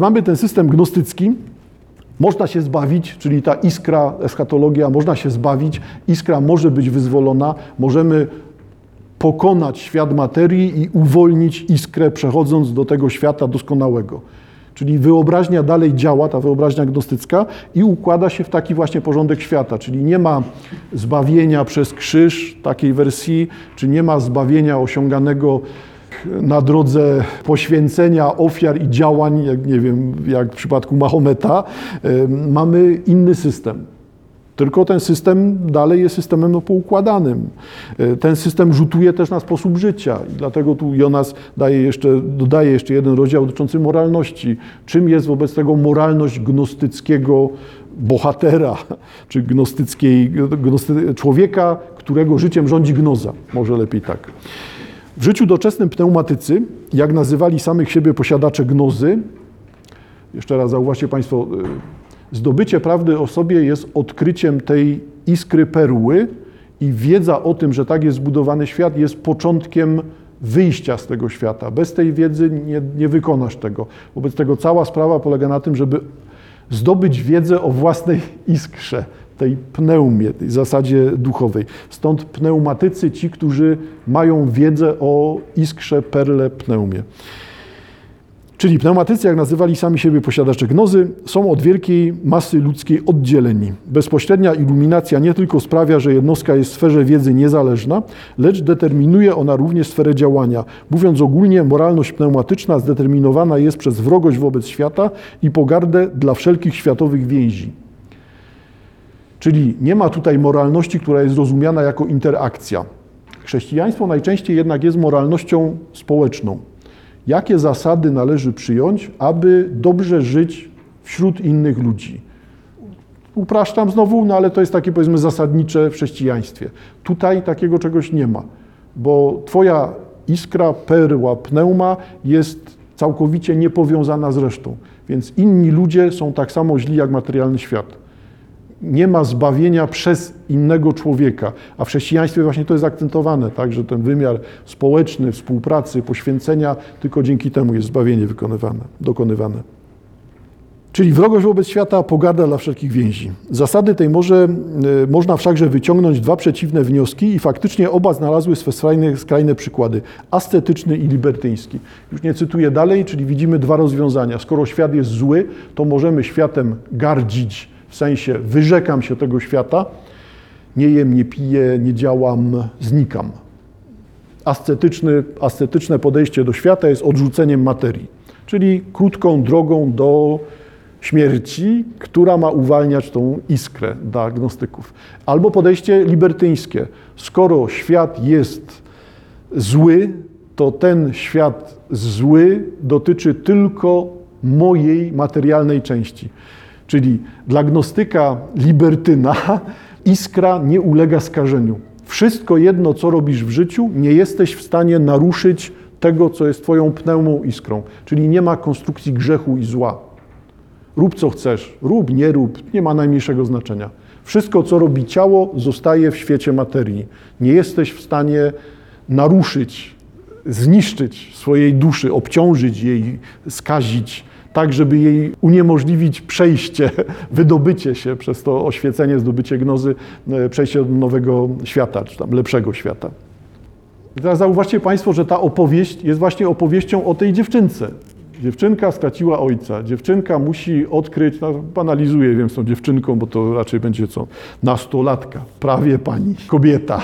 Mamy ten system gnostycki, można się zbawić, czyli ta iskra, eschatologia, można się zbawić, iskra może być wyzwolona, możemy pokonać świat materii i uwolnić iskrę, przechodząc do tego świata doskonałego. Czyli wyobraźnia dalej działa, ta wyobraźnia gnostycka, i układa się w taki właśnie porządek świata. Czyli nie ma zbawienia przez krzyż takiej wersji, czy nie ma zbawienia osiąganego na drodze poświęcenia ofiar i działań, jak nie wiem, jak w przypadku Mahometa, mamy inny system. Tylko ten system dalej jest systemem no, poukładanym. E, ten system rzutuje też na sposób życia i dlatego tu Jonas daje jeszcze, dodaje jeszcze jeden rozdział dotyczący moralności. Czym jest wobec tego moralność gnostyckiego bohatera, czy gnostyckiej, gnosty, człowieka, którego życiem rządzi gnoza, może lepiej tak. W życiu doczesnym pneumatycy, jak nazywali samych siebie posiadacze gnozy, jeszcze raz zauważcie Państwo, e, zdobycie prawdy o sobie jest odkryciem tej iskry perły i wiedza o tym, że tak jest zbudowany świat, jest początkiem wyjścia z tego świata. Bez tej wiedzy nie, nie wykonasz tego. Wobec tego cała sprawa polega na tym, żeby zdobyć wiedzę o własnej iskrze, tej pneumie, tej zasadzie duchowej. Stąd pneumatycy, ci, którzy mają wiedzę o iskrze, perle, pneumie. Czyli pneumatycy, jak nazywali sami siebie posiadacze gnozy, są od wielkiej masy ludzkiej oddzieleni. Bezpośrednia iluminacja nie tylko sprawia, że jednostka jest w sferze wiedzy niezależna, lecz determinuje ona również sferę działania. Mówiąc ogólnie, moralność pneumatyczna zdeterminowana jest przez wrogość wobec świata i pogardę dla wszelkich światowych więzi. Czyli nie ma tutaj moralności, która jest rozumiana jako interakcja. Chrześcijaństwo najczęściej jednak jest moralnością społeczną. Jakie zasady należy przyjąć, aby dobrze żyć wśród innych ludzi? Upraszczam znowu, no ale to jest takie powiedzmy zasadnicze w chrześcijaństwie. Tutaj takiego czegoś nie ma, bo Twoja iskra, perła, pneuma jest całkowicie niepowiązana z resztą. Więc inni ludzie są tak samo źli jak materialny świat nie ma zbawienia przez innego człowieka. A w chrześcijaństwie właśnie to jest akcentowane, tak, że ten wymiar społeczny, współpracy, poświęcenia, tylko dzięki temu jest zbawienie wykonywane, dokonywane. Czyli wrogość wobec świata, pogarda dla wszelkich więzi. Zasady tej może, y, można wszakże wyciągnąć dwa przeciwne wnioski i faktycznie oba znalazły swe skrajne, skrajne przykłady. Ascetyczny i libertyński. Już nie cytuję dalej, czyli widzimy dwa rozwiązania. Skoro świat jest zły, to możemy światem gardzić, w sensie wyrzekam się tego świata, nie jem, nie piję, nie działam, znikam. Ascetyczny, ascetyczne podejście do świata jest odrzuceniem materii, czyli krótką drogą do śmierci, która ma uwalniać tą iskrę dla agnostyków. Albo podejście libertyńskie. Skoro świat jest zły, to ten świat zły dotyczy tylko mojej materialnej części. Czyli dla gnostyka libertyna iskra nie ulega skażeniu. Wszystko jedno, co robisz w życiu, nie jesteś w stanie naruszyć tego, co jest Twoją pneumą iskrą. Czyli nie ma konstrukcji grzechu i zła. Rób co chcesz, rób, nie rób, nie ma najmniejszego znaczenia. Wszystko, co robi ciało, zostaje w świecie materii. Nie jesteś w stanie naruszyć, zniszczyć swojej duszy, obciążyć jej, skazić, tak żeby jej uniemożliwić przejście, wydobycie się przez to oświecenie, zdobycie gnozy, e, przejście do nowego świata, czy tam lepszego świata. I teraz zauważcie Państwo, że ta opowieść jest właśnie opowieścią o tej dziewczynce. Dziewczynka straciła ojca. Dziewczynka musi odkryć, no, banalizuję, wiem, z tą dziewczynką, bo to raczej będzie co, nastolatka, prawie pani, kobieta.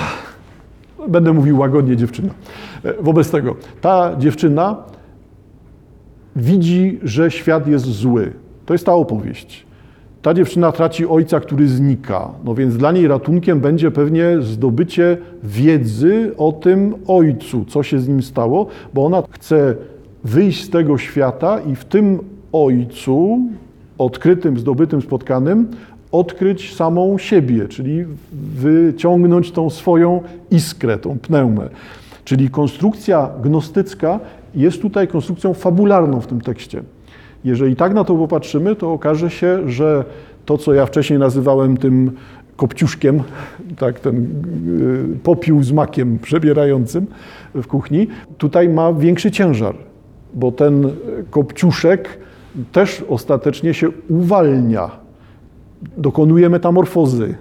Będę mówił łagodnie dziewczyna. E, wobec tego, ta dziewczyna widzi, że świat jest zły. To jest ta opowieść. Ta dziewczyna traci ojca, który znika. No więc dla niej ratunkiem będzie pewnie zdobycie wiedzy o tym ojcu, co się z nim stało, bo ona chce wyjść z tego świata i w tym ojcu, odkrytym, zdobytym, spotkanym, odkryć samą siebie, czyli wyciągnąć tą swoją iskrę, tą pneumę. Czyli konstrukcja gnostycka jest tutaj konstrukcją fabularną w tym tekście. Jeżeli tak na to popatrzymy, to okaże się, że to, co ja wcześniej nazywałem tym kopciuszkiem, tak, ten y, popiół z makiem przebierającym w kuchni, tutaj ma większy ciężar, bo ten kopciuszek też ostatecznie się uwalnia, dokonuje metamorfozy.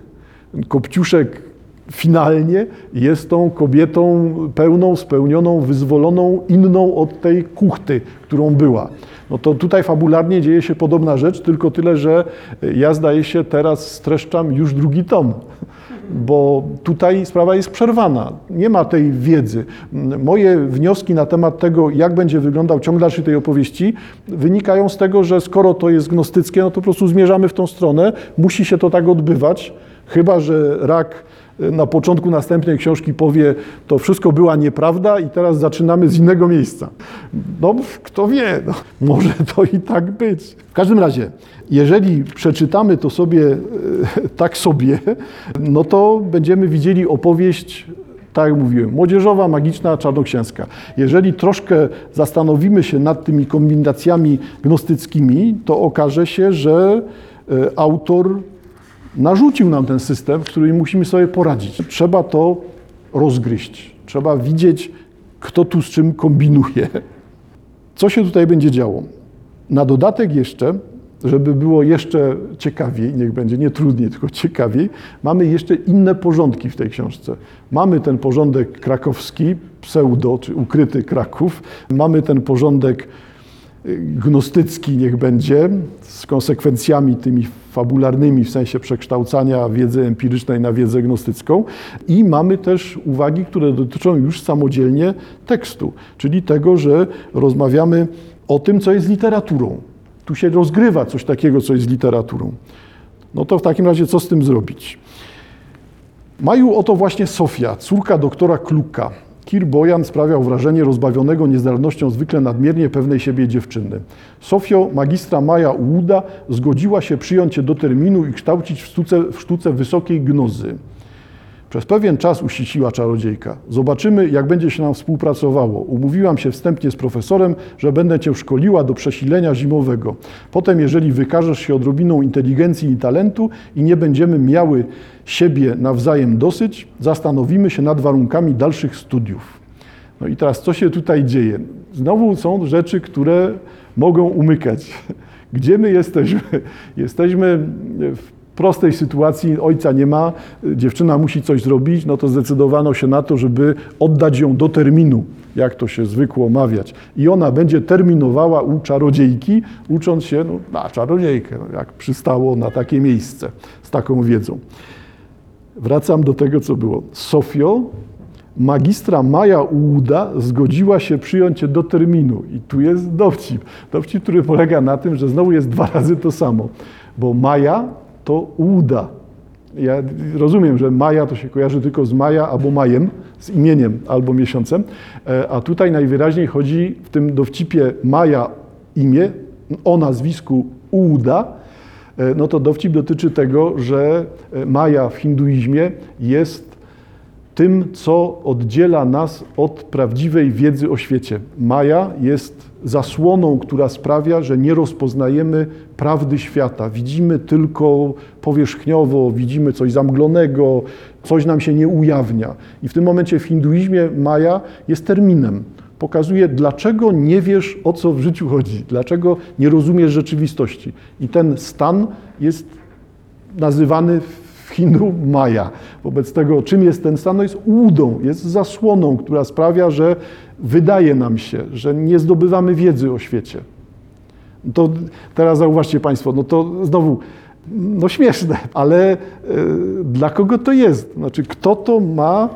Kopciuszek finalnie jest tą kobietą pełną, spełnioną, wyzwoloną, inną od tej kuchty, którą była. No to tutaj fabularnie dzieje się podobna rzecz, tylko tyle, że ja zdaje się teraz streszczam już drugi tom bo tutaj sprawa jest przerwana. Nie ma tej wiedzy. Moje wnioski na temat tego, jak będzie wyglądał ciąg dalszy tej opowieści, wynikają z tego, że skoro to jest gnostyckie, no to po prostu zmierzamy w tą stronę. Musi się to tak odbywać, chyba że rak na początku następnej książki powie, to wszystko była nieprawda i teraz zaczynamy z innego miejsca. No, kto wie, no, może to i tak być. W każdym razie, jeżeli przeczytamy to sobie e, tak sobie, no to będziemy widzieli opowieść tak jak mówiłem, młodzieżowa, magiczna, czarnoksięska. Jeżeli troszkę zastanowimy się nad tymi kombinacjami gnostyckimi, to okaże się, że e, autor narzucił nam ten system, w którym musimy sobie poradzić. Trzeba to rozgryźć. Trzeba widzieć, kto tu z czym kombinuje. Co się tutaj będzie działo? Na dodatek jeszcze, żeby było jeszcze ciekawiej, niech będzie nie trudniej, tylko ciekawiej, mamy jeszcze inne porządki w tej książce. Mamy ten porządek krakowski, pseudo, czy ukryty Kraków. Mamy ten porządek gnostycki niech będzie, z konsekwencjami tymi fabularnymi w sensie przekształcania wiedzy empirycznej na wiedzę gnostycką i mamy też uwagi, które dotyczą już samodzielnie tekstu, czyli tego, że rozmawiamy o tym, co jest literaturą. Tu się rozgrywa coś takiego, co jest literaturą. No to w takim razie co z tym zrobić? Maju oto właśnie Sofia, córka doktora Kluka. Kir Bojan sprawiał wrażenie rozbawionego niezdolnością zwykle nadmiernie pewnej siebie dziewczyny. Sofio, magistra Maja Ułuda, zgodziła się przyjąć się do terminu i kształcić w sztuce, w sztuce wysokiej gnozy. Przez pewien czas usiciła czarodziejka. Zobaczymy, jak będzie się nam współpracowało. Umówiłam się wstępnie z profesorem, że będę cię szkoliła do przesilenia zimowego. Potem, jeżeli wykażesz się odrobiną inteligencji i talentu i nie będziemy miały siebie nawzajem dosyć, zastanowimy się nad warunkami dalszych studiów. No i teraz, co się tutaj dzieje? Znowu są rzeczy, które mogą umykać. Gdzie my jesteśmy? Jesteśmy w prostej sytuacji, ojca nie ma, dziewczyna musi coś zrobić, no to zdecydowano się na to, żeby oddać ją do terminu, jak to się zwykło mawiać. I ona będzie terminowała u czarodziejki, ucząc się no, na czarodziejkę, no, jak przystało na takie miejsce z taką wiedzą. Wracam do tego, co było. Sofio, magistra Maja Ułuda zgodziła się przyjąć do terminu. I tu jest dowcip. Dowcip, który polega na tym, że znowu jest dwa razy to samo. Bo Maja to Ułuda. Ja rozumiem, że Maja to się kojarzy tylko z Maja albo Majem, z imieniem albo miesiącem, e, a tutaj najwyraźniej chodzi w tym dowcipie Maja imię o nazwisku Ułuda, e, no to dowcip dotyczy tego, że e, Maja w hinduizmie jest tym, co oddziela nas od prawdziwej wiedzy o świecie. Maja jest zasłoną, która sprawia, że nie rozpoznajemy prawdy świata. Widzimy tylko powierzchniowo, widzimy coś zamglonego, coś nam się nie ujawnia. I w tym momencie w hinduizmie Maja jest terminem. Pokazuje, dlaczego nie wiesz, o co w życiu chodzi, dlaczego nie rozumiesz rzeczywistości. I ten stan jest nazywany w Hindu Maja. Wobec tego, czym jest ten stan? No jest łudą, jest zasłoną, która sprawia, że wydaje nam się, że nie zdobywamy wiedzy o świecie. To teraz zauważcie Państwo, no to znowu, no śmieszne, ale y, dla kogo to jest? Znaczy, kto to ma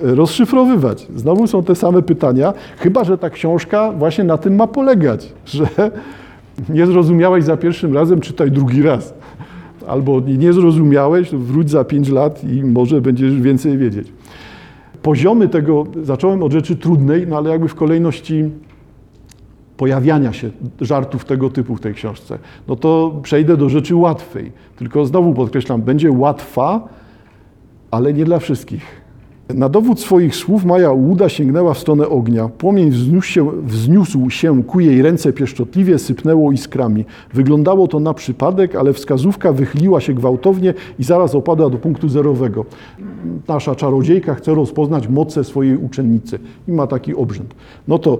rozszyfrowywać? Znowu są te same pytania, chyba że ta książka właśnie na tym ma polegać, że nie zrozumiałeś za pierwszym razem, czytaj drugi raz. Albo nie zrozumiałeś, wróć za pięć lat i może będziesz więcej wiedzieć. Poziomy tego, zacząłem od rzeczy trudnej, no ale jakby w kolejności pojawiania się żartów tego typu w tej książce, no to przejdę do rzeczy łatwej. Tylko znowu podkreślam, będzie łatwa, ale nie dla wszystkich. Na dowód swoich słów Maja Łuda sięgnęła w stronę ognia. Płomień wzniósł się, wzniósł się ku jej ręce pieszczotliwie, sypnęło iskrami. Wyglądało to na przypadek, ale wskazówka wychyliła się gwałtownie i zaraz opadła do punktu zerowego. Nasza czarodziejka chce rozpoznać moce swojej uczennicy i ma taki obrzęd. No to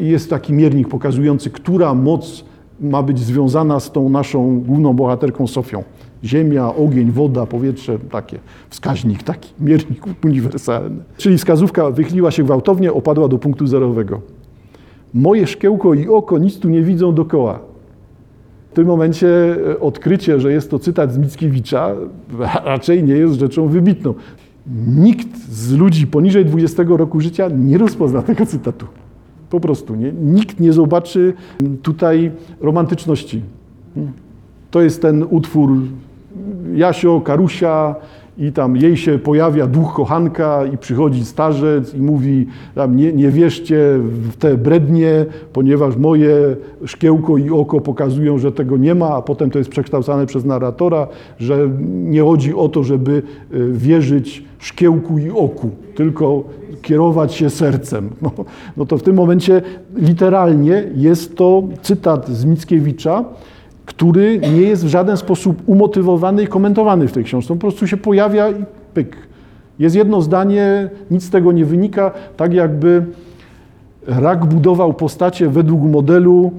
jest taki miernik pokazujący, która moc ma być związana z tą naszą główną bohaterką Sofią. Ziemia, ogień, woda, powietrze, takie, wskaźnik taki, miernik uniwersalny. Czyli wskazówka wychyliła się gwałtownie, opadła do punktu zerowego. Moje szkiełko i oko nic tu nie widzą dokoła. W tym momencie e, odkrycie, że jest to cytat z Mickiewicza, raczej nie jest rzeczą wybitną. Nikt z ludzi poniżej 20 roku życia nie rozpozna tego cytatu. Po prostu nie. Nikt nie zobaczy tutaj romantyczności. To jest ten utwór Jasio, Karusia i tam jej się pojawia duch kochanka i przychodzi starzec i mówi tam nie, nie wierzcie w te brednie, ponieważ moje szkiełko i oko pokazują, że tego nie ma, a potem to jest przekształcane przez narratora, że nie chodzi o to, żeby y, wierzyć szkiełku i oku, tylko kierować się sercem. No, no to w tym momencie literalnie jest to cytat z Mickiewicza, który nie jest w żaden sposób umotywowany i komentowany w tej książce. On po prostu się pojawia i pyk. Jest jedno zdanie, nic z tego nie wynika, tak jakby Rak budował postacie według modelu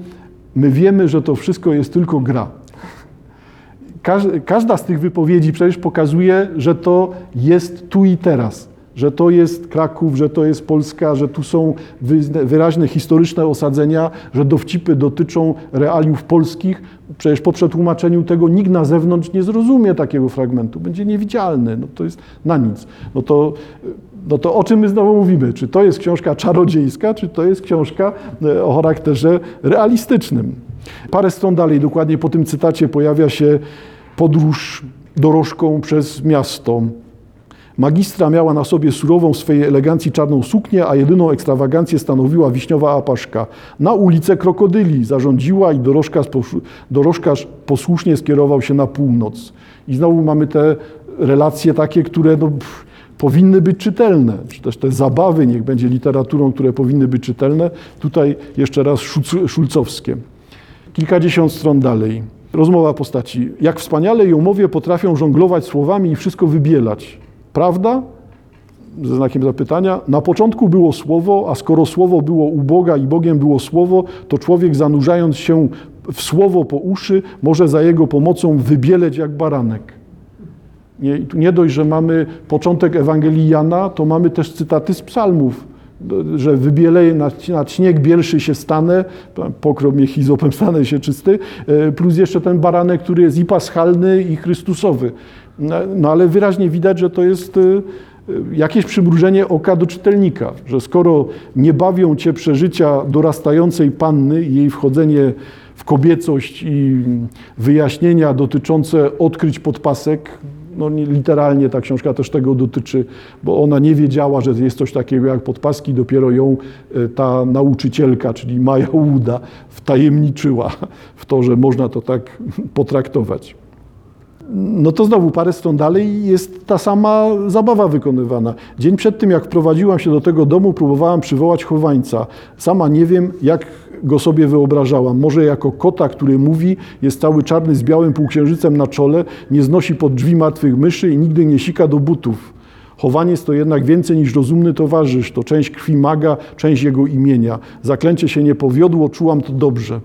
my wiemy, że to wszystko jest tylko gra. Każda z tych wypowiedzi przecież pokazuje, że to jest tu i teraz że to jest Kraków, że to jest Polska, że tu są wyraźne historyczne osadzenia, że dowcipy dotyczą realiów polskich. Przecież po przetłumaczeniu tego nikt na zewnątrz nie zrozumie takiego fragmentu, będzie niewidzialny, no to jest na nic. No to, no to o czym my znowu mówimy? Czy to jest książka czarodziejska, czy to jest książka e, o charakterze realistycznym? Parę stron dalej, dokładnie po tym cytacie pojawia się podróż dorożką przez miasto. Magistra miała na sobie surową w swojej elegancji czarną suknię, a jedyną ekstrawagancję stanowiła wiśniowa apaszka. Na ulicę Krokodyli zarządziła i dorożkarz, dorożkarz posłusznie skierował się na północ. I znowu mamy te relacje takie, które no, pff, powinny być czytelne, czy też te zabawy, niech będzie literaturą, które powinny być czytelne. Tutaj jeszcze raz szulcowskie. Kilkadziesiąt stron dalej. Rozmowa postaci. Jak wspaniale ją mowie potrafią żonglować słowami i wszystko wybielać. Prawda? Ze znakiem zapytania. Na początku było słowo, a skoro słowo było u Boga i Bogiem było słowo, to człowiek zanurzając się w słowo po uszy, może za jego pomocą wybieleć jak baranek. Nie, nie dość, że mamy początek Ewangelii Jana, to mamy też cytaty z psalmów, że wybieleje nad, śnieg bielszy się stanę, pokrop mnie hizopem stanę się czysty, e, plus jeszcze ten baranek, który jest i paschalny, i chrystusowy. No, no ale wyraźnie widać, że to jest y, y, jakieś przymrużenie oka do czytelnika, że skoro nie bawią cię przeżycia dorastającej panny i jej wchodzenie w kobiecość i wyjaśnienia dotyczące odkryć podpasek, no literalnie ta książka też tego dotyczy, bo ona nie wiedziała, że jest coś takiego jak podpaski, dopiero ją y, ta nauczycielka, czyli Maja Łuda, wtajemniczyła w to, że można to tak potraktować no to znowu parę stron dalej jest ta sama zabawa wykonywana. Dzień przed tym, jak wprowadziłam się do tego domu, próbowałam przywołać chowańca. Sama nie wiem, jak go sobie wyobrażałam. Może jako kota, który mówi, jest cały czarny z białym półksiężycem na czole, nie znosi pod drzwi martwych myszy i nigdy nie sika do butów. Chowaniec to jednak więcej niż rozumny towarzysz, to część krwi maga, część jego imienia. Zaklęcie się nie powiodło, czułam to dobrze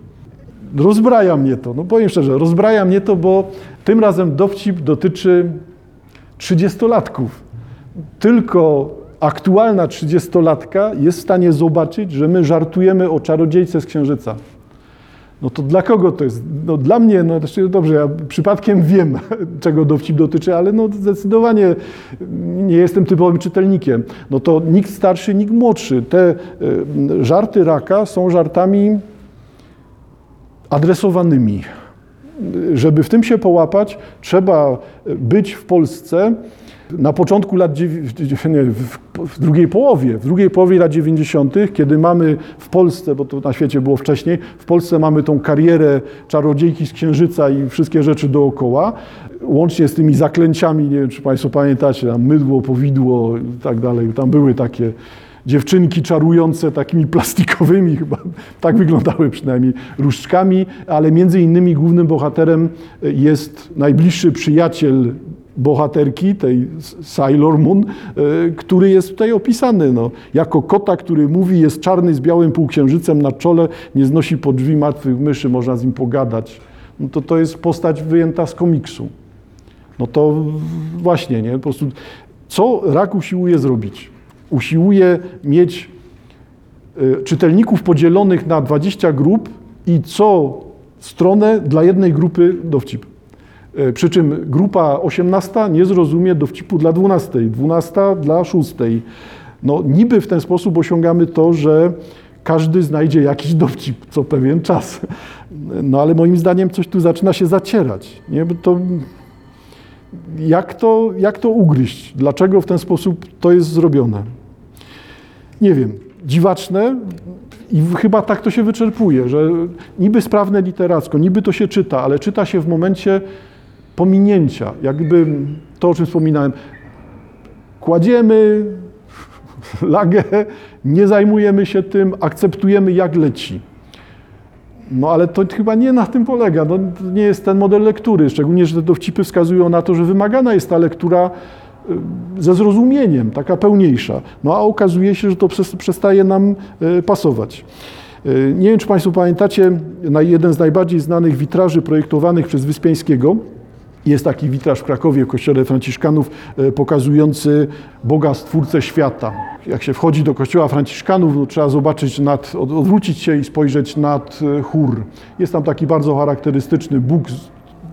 rozbraja mnie to. No powiem szczerze, rozbraja mnie to, bo tym razem dowcip dotyczy trzydziestolatków. Tylko aktualna trzydziestolatka jest w stanie zobaczyć, że my żartujemy o czarodziejce z Księżyca. No to dla kogo to jest? No dla mnie, no znaczy, dobrze, ja przypadkiem wiem, czego dowcip dotyczy, ale no zdecydowanie nie jestem typowym czytelnikiem. No to nikt starszy, nikt młodszy. Te y, żarty raka są żartami adresowanymi. Żeby w tym się połapać, trzeba być w Polsce na początku lat, nie, w drugiej połowie, w drugiej połowie lat 90., kiedy mamy w Polsce, bo to na świecie było wcześniej, w Polsce mamy tą karierę czarodziejki z Księżyca i wszystkie rzeczy dookoła, łącznie z tymi zaklęciami, nie wiem czy Państwo pamiętacie, tam mydło, powidło i tak dalej, tam były takie dziewczynki czarujące takimi plastikowymi, chyba tak wyglądały przynajmniej, różdżkami, ale między innymi głównym bohaterem jest najbliższy przyjaciel bohaterki, tej Sailor Moon, e, który jest tutaj opisany. No, jako kota, który mówi, jest czarny z białym półksiężycem na czole, nie znosi pod drzwi martwych myszy, można z nim pogadać. No to, to jest postać wyjęta z komiksu. No to właśnie, nie? Po prostu, co rak usiłuje zrobić? Usiłuje mieć y, czytelników podzielonych na 20 grup i co stronę dla jednej grupy dowcip. Y, Przy czym grupa 18 nie zrozumie dowcipu dla 12, 12 dla 6. No niby w ten sposób osiągamy to, że każdy znajdzie jakiś dowcip co pewien czas. No ale moim zdaniem coś tu zaczyna się zacierać. Nie? Bo to jak to, jak to ugryźć? Dlaczego w ten sposób to jest zrobione? Nie wiem. Dziwaczne i chyba tak to się wyczerpuje, że niby sprawne literacko, niby to się czyta, ale czyta się w momencie pominięcia. Jakby to, o czym wspominałem. Kładziemy lagę, nie zajmujemy się tym, akceptujemy jak leci. No ale to chyba nie na tym polega. No, to nie jest ten model lektury, szczególnie, że te dowcipy wskazują na to, że wymagana jest ta lektura y, ze zrozumieniem, taka pełniejsza. No a okazuje się, że to przestaje nam y, pasować. Y, Nie wiem, czy Państwo pamiętacie, jeden z najbardziej znanych witraży projektowanych przez Wyspiańskiego jest taki witraż w Krakowie w kościele franciszkanów e, pokazujący Boga Stwórcę świata. Jak się wchodzi do kościoła franciszkanów, no, trzeba zobaczyć, nad, od- odwrócić się i spojrzeć nad e, chór. Jest tam taki bardzo charakterystyczny Bóg,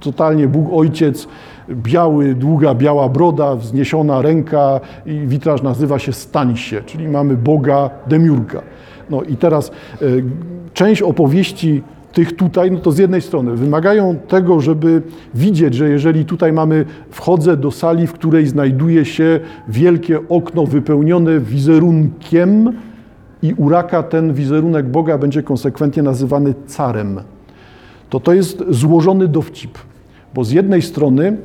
totalnie Bóg Ojciec, biały, długa biała broda, wzniesiona ręka i witraż nazywa się Stań się, czyli mamy Boga Demiurga. No i teraz e, część opowieści tych tutaj, no to z jednej strony wymagają tego, żeby widzieć, że jeżeli tutaj mamy, wchodzę do sali, w której znajduje się wielkie okno wypełnione wizerunkiem i u raka ten wizerunek Boga będzie konsekwentnie nazywany carem, to to jest złożony dowcip, bo z jednej strony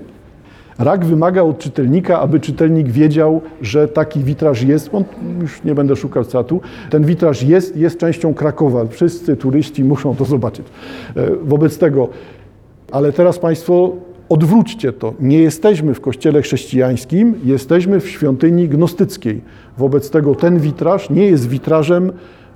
Rak wymaga od czytelnika, aby czytelnik wiedział, że taki witraż jest. On, już nie będę szukał cytatu. Ten witraż jest, jest częścią Krakowa. Wszyscy turyści muszą to zobaczyć. E, Wobec tego, ale teraz Państwo odwróćcie to. Nie jesteśmy w kościele chrześcijańskim, jesteśmy w świątyni gnostyckiej. Wobec tego ten witraż nie jest witrażem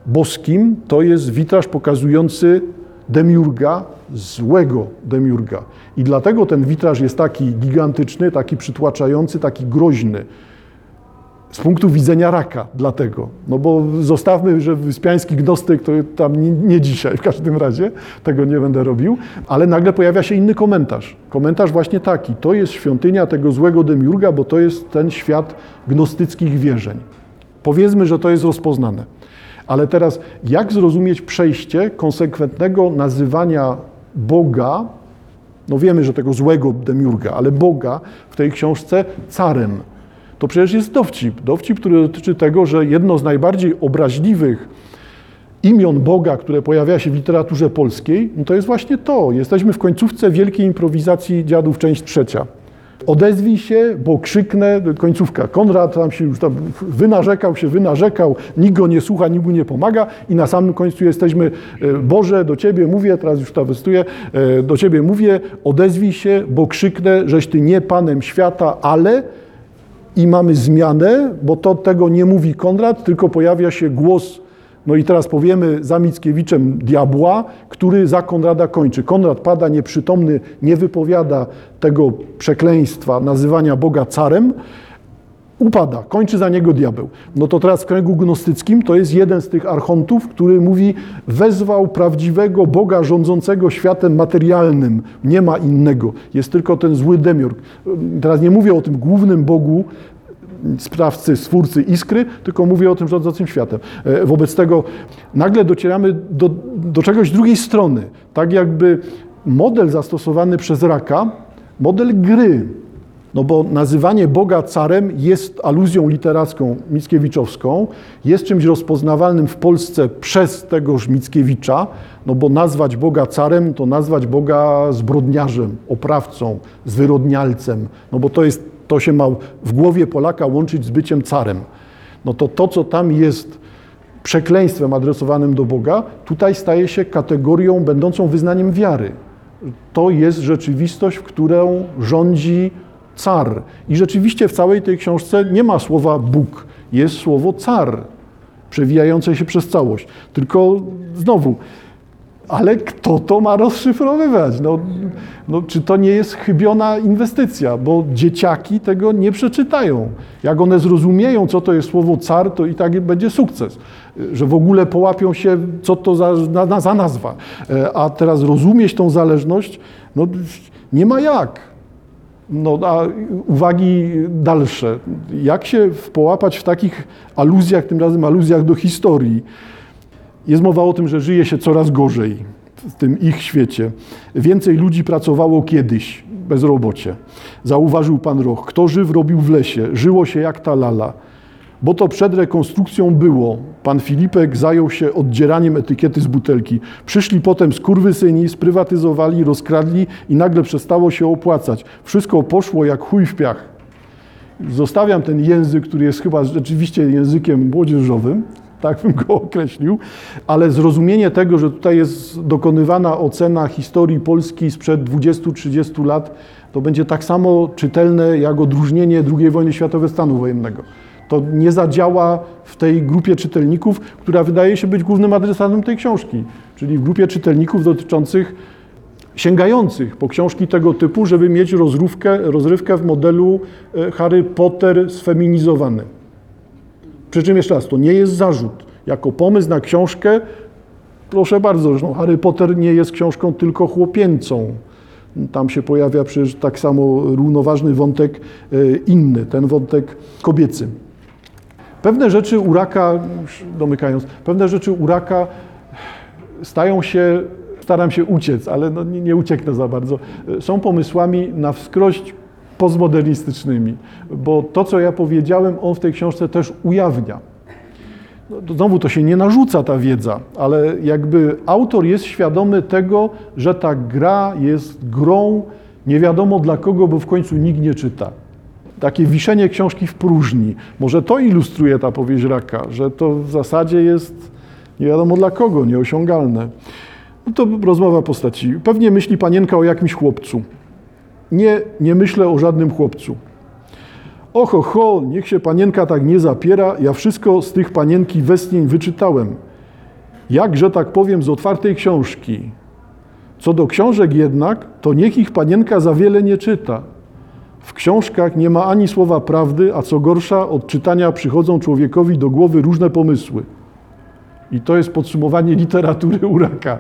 boskim, to jest witraż pokazujący demiurga, złego demiurga. I dlatego ten witraż jest taki gigantyczny, taki przytłaczający, taki groźny. Z punktu widzenia raka, dlatego. No bo zostawmy, że wyspiański gnostyk to tam nie, nie dzisiaj w każdym razie, tego nie będę robił, ale nagle pojawia się inny komentarz. Komentarz właśnie taki, to jest świątynia tego złego demiurga, bo to jest ten świat gnostyckich wierzeń. Powiedzmy, że to jest rozpoznane. Ale teraz, jak zrozumieć przejście konsekwentnego nazywania Boga, no wiemy, że tego złego demiurga, ale Boga w tej książce carem. To przecież jest dowcip. Dowcip, który dotyczy tego, że jedno z najbardziej obraźliwych imion Boga, które pojawia się w literaturze polskiej, no to jest właśnie to. Jesteśmy w końcówce wielkiej improwizacji dziadów, część trzecia. Odezwij się, bo krzyknę, końcówka. Konrad tam się już tam wynarzekał się, wynarzekał, nikt go nie słucha, nikt mu nie pomaga i na samym końcu jesteśmy, e, Boże, do Ciebie mówię, teraz już trawestuję, e, do Ciebie mówię, odezwij się, bo krzyknę, żeś Ty nie Panem świata, ale i mamy zmianę, bo to tego nie mówi Konrad, tylko pojawia się głos, no i teraz powiemy za Mickiewiczem diabła, który za Konrada kończy. Konrad pada nieprzytomny, nie wypowiada tego przekleństwa nazywania Boga carem, upada, kończy za niego diabeł. No to teraz w kręgu gnostyckim to jest jeden z tych archontów, który mówi, wezwał prawdziwego Boga rządzącego światem materialnym. Nie ma innego. Jest tylko ten zły demiurg. Teraz nie mówię o tym głównym Bogu, sprawcy, stwórcy iskry, tylko mówię o tym rządzącym światem. E, Wobec tego nagle docieramy do, do czegoś drugiej strony. Tak jakby model zastosowany przez raka, model gry, no bo nazywanie Boga carem jest aluzją literacką Mickiewiczowską, jest czymś rozpoznawalnym w Polsce przez tegoż Mickiewicza, no bo nazwać Boga carem to nazwać Boga zbrodniarzem, oprawcą, zwyrodnialcem, no bo to jest, to się ma w głowie Polaka łączyć z byciem carem. No to to, co tam jest przekleństwem adresowanym do Boga, tutaj staje się kategorią będącą wyznaniem wiary. To jest rzeczywistość, w którą rządzi car. I rzeczywiście w całej tej książce nie ma słowa Bóg, jest słowo car, przewijające się przez całość. Tylko znowu, ale kto to ma rozszyfrowywać? No, no, czy to nie jest chybiona inwestycja? Bo dzieciaki tego nie przeczytają. Jak one zrozumieją, co to jest słowo car, to i tak będzie sukces. Że w ogóle połapią się, co to za, na, za nazwa. E, a teraz rozumieć tą zależność, no nie ma jak. No, a uwagi dalsze. Jak się połapać w takich aluzjach, tym razem aluzjach do historii? Jest mowa o tym, że żyje się coraz gorzej w tym ich świecie. Więcej ludzi pracowało kiedyś bezrobocie. Zauważył pan Roch. Kto żyw robił w lesie? Żyło się jak ta lala. Bo to przed rekonstrukcją było. Pan Filipek zajął się oddzieraniem etykiety z butelki. Przyszli potem skurwysyni, sprywatyzowali, rozkradli i nagle przestało się opłacać. Wszystko poszło jak chuj w piach. Zostawiam ten język, który jest chyba rzeczywiście językiem młodzieżowym, tak bym go określił, ale zrozumienie tego, że tutaj jest dokonywana ocena historii Polski sprzed 20-30 lat, to będzie tak samo czytelne jak odróżnienie II wojny światowej stanu wojennego. To nie zadziała w tej grupie czytelników, która wydaje się być głównym adresatem tej książki, czyli w grupie czytelników dotyczących sięgających po książki tego typu, żeby mieć rozrywkę, rozrywkę w modelu e, Harry Potter sfeminizowany. Przy czym jeszcze raz, to nie jest zarzut. Jako pomysł na książkę, proszę bardzo, zresztą Harry Potter nie jest książką tylko chłopięcą. Tam się pojawia przecież tak samo równoważny wątek e, inny, ten wątek kobiecy. Pewne rzeczy u raka, domykając, pewne rzeczy u raka stają się, staram się uciec, ale no nie, nie ucieknę za bardzo, są pomysłami na wskrość postmodernistycznymi, bo to, co ja powiedziałem, on w tej książce też ujawnia. No, znowu to się nie narzuca ta wiedza, ale jakby autor jest świadomy tego, że ta gra jest grą nie wiadomo dla kogo, bo w końcu nikt nie czyta. Takie wiszenie książki w próżni. Może to ilustruje ta powieść Raka, że to w zasadzie jest nie wiadomo dla kogo, nieosiągalne. No to rozmowa postaci. Pewnie myśli panienka o jakimś chłopcu. Nie, nie myślę o żadnym chłopcu. Oho, ho, niech się panienka tak nie zapiera, ja wszystko z tych panienki westnień wyczytałem. Jakże tak powiem z otwartej książki. Co do książek jednak, to niech ich panienka za wiele nie czyta. W książkach nie ma ani słowa prawdy, a co gorsza, od czytania przychodzą człowiekowi do głowy różne pomysły. I to jest podsumowanie literatury Uraka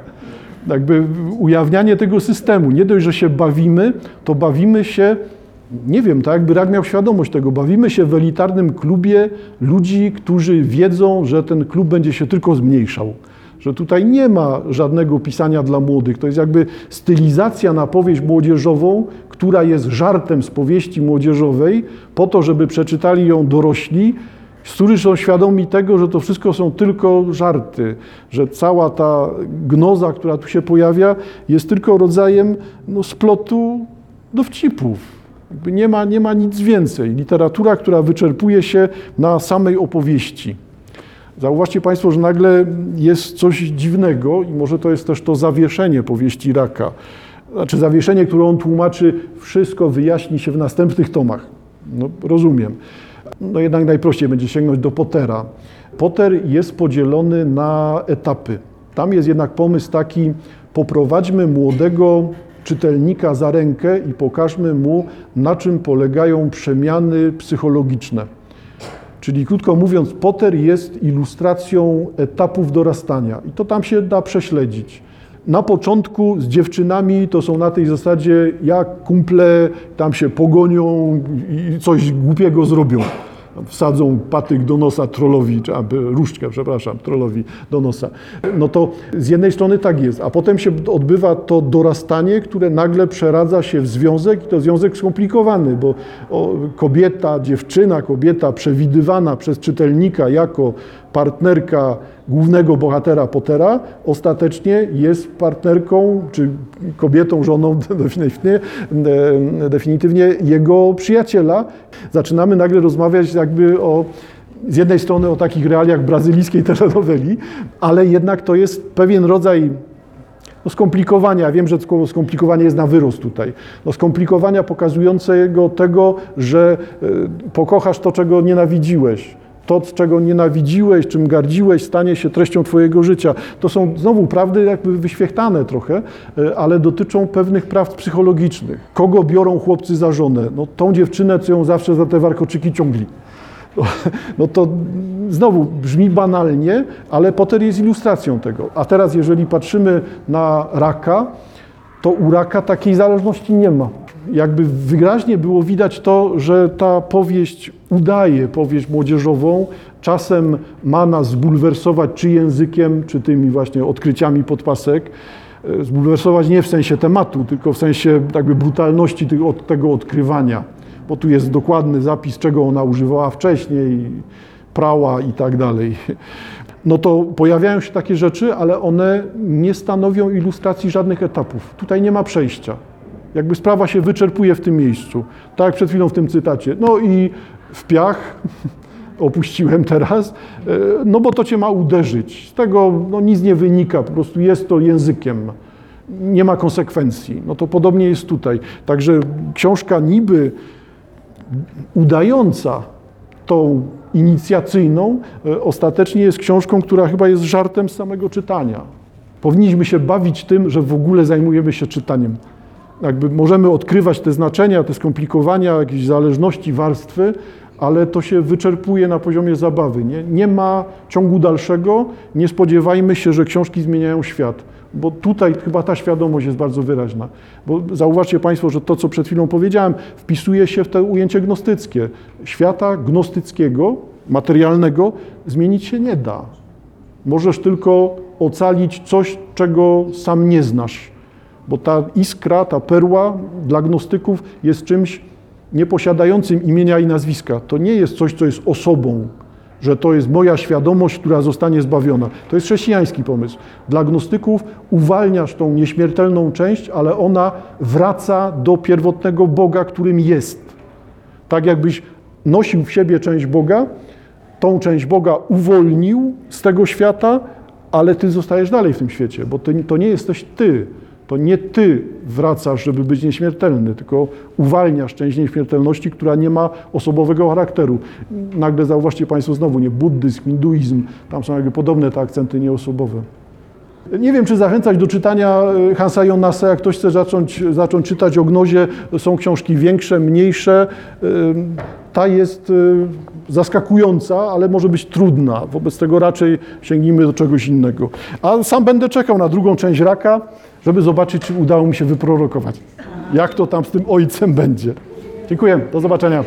jakby ujawnianie tego systemu. Nie dość, że się bawimy, to bawimy się, nie wiem, tak jakby Rak miał świadomość tego, bawimy się w elitarnym klubie ludzi, którzy wiedzą, że ten klub będzie się tylko zmniejszał. Że tutaj nie ma żadnego pisania dla młodych. To jest jakby stylizacja na powieść młodzieżową, która jest żartem z powieści młodzieżowej, po to, żeby przeczytali ją dorośli, którzy są świadomi tego, że to wszystko są tylko żarty, że cała ta gnoza, która tu się pojawia, jest tylko rodzajem no, splotu dowcipów. Jakby nie, ma, nie ma nic więcej. Literatura, która wyczerpuje się na samej opowieści. Zauważcie Państwo, że nagle jest coś dziwnego i może to jest też to zawieszenie powieści Raka. Znaczy zawieszenie, które on tłumaczy, wszystko wyjaśni się w następnych tomach. No, rozumiem no jednak najprościej będzie sięgnąć do Pottera. Potter jest podzielony na etapy. Tam jest jednak pomysł taki, poprowadźmy młodego czytelnika za rękę i pokażmy mu, na czym polegają przemiany psychologiczne. Czyli krótko mówiąc, Potter jest ilustracją etapów dorastania i to tam się da prześledzić. Na początku z dziewczynami to są na tej zasadzie, jak kumple tam się pogonią i coś głupiego zrobią wsadzą patyk do nosa trollowi, czy różdżkę, przepraszam, trollowi do nosa. No to z jednej strony tak jest, a potem się odbywa to dorastanie, które nagle przeradza się w związek i to związek skomplikowany, bo kobieta, dziewczyna, kobieta przewidywana przez czytelnika jako partnerka głównego bohatera Pottera ostatecznie jest partnerką, czy kobietą, żoną definitywnie, definitywnie jego przyjaciela. Zaczynamy nagle rozmawiać jakby o z jednej strony o takich realiach brazylijskiej telenoweli, ale jednak to jest pewien rodzaj no skomplikowania, wiem, że skomplikowanie jest na wyrost tutaj, no skomplikowania pokazującego tego, że e, pokochasz to, czego nienawidziłeś. To, czego nienawidziłeś, czym gardziłeś, stanie się treścią Twojego życia. To są znowu prawdy jakby wyświechtane trochę, e, ale dotyczą pewnych prawd psychologicznych. Kogo biorą chłopcy za żonę? No tą dziewczynę, co ją zawsze za te warkoczyki ciągli. No, no to znowu brzmi banalnie, ale Potter jest ilustracją tego. A teraz, jeżeli patrzymy na raka, to u raka takiej zależności nie ma. Jakby wyraźnie było widać to, że ta powieść udaje powieść młodzieżową, czasem ma nas zbulwersować czy językiem, czy tymi właśnie odkryciami podpasek. E, Zbulwersować nie w sensie tematu, tylko w sensie jakby brutalności tego, tego odkrywania, bo tu jest dokładny zapis, czego ona używała wcześniej, prała i tak dalej. No to pojawiają się takie rzeczy, ale one nie stanowią ilustracji żadnych etapów. Tutaj nie ma przejścia. Jakby sprawa się wyczerpuje w tym miejscu. Tak jak przed chwilą w tym cytacie. No i w piach opuściłem teraz, e, no bo to cię ma uderzyć. Z tego no, nic nie wynika, po prostu jest to językiem. Nie ma konsekwencji. No to podobnie jest tutaj. Także książka niby udająca tą inicjacyjną, e, ostatecznie jest książką, która chyba jest żartem z samego czytania. Powinniśmy się bawić tym, że w ogóle zajmujemy się czytaniem. Jakby możemy odkrywać te znaczenia, te skomplikowania, jakieś zależności, warstwy, ale to się wyczerpuje na poziomie zabawy. Nie, nie ma ciągu dalszego. Nie spodziewajmy się, że książki zmieniają świat, bo tutaj chyba ta świadomość jest bardzo wyraźna. Bo zauważcie Państwo, że to, co przed chwilą powiedziałem, wpisuje się w to ujęcie gnostyckie. Świata gnostyckiego, materialnego, zmienić się nie da. Możesz tylko ocalić coś, czego sam nie znasz. Bo ta iskra, ta perła dla gnostyków jest czymś nieposiadającym imienia i nazwiska. To nie jest coś, co jest osobą, że to jest moja świadomość, która zostanie zbawiona. To jest chrześcijański pomysł. Dla gnostyków uwalniasz tą nieśmiertelną część, ale ona wraca do pierwotnego Boga, którym jest. Tak jakbyś nosił w siebie część Boga, tą część Boga uwolnił z tego świata, ale ty zostajesz dalej w tym świecie, bo ty, to nie jesteś ty. To nie ty wracasz, żeby być nieśmiertelny, tylko uwalniasz część nieśmiertelności, która nie ma osobowego charakteru. Nagle zauważcie Państwo znowu, nie buddyzm, hinduizm, tam są jakby podobne te akcenty nieosobowe. Nie wiem, czy zachęcać do czytania e, Hansa Jonasa. Jak ktoś chce zacząć, zacząć czytać o gnozie, są książki większe, mniejsze. Ta jest y, zaskakująca, ale może być trudna. Wobec tego raczej sięgnijmy do czegoś innego. A sam będę czekał na drugą część raka, żeby zobaczyć, czy udało mi się wyprorokować. Jak to tam z tym ojcem będzie. Dziękuję. Do zobaczenia.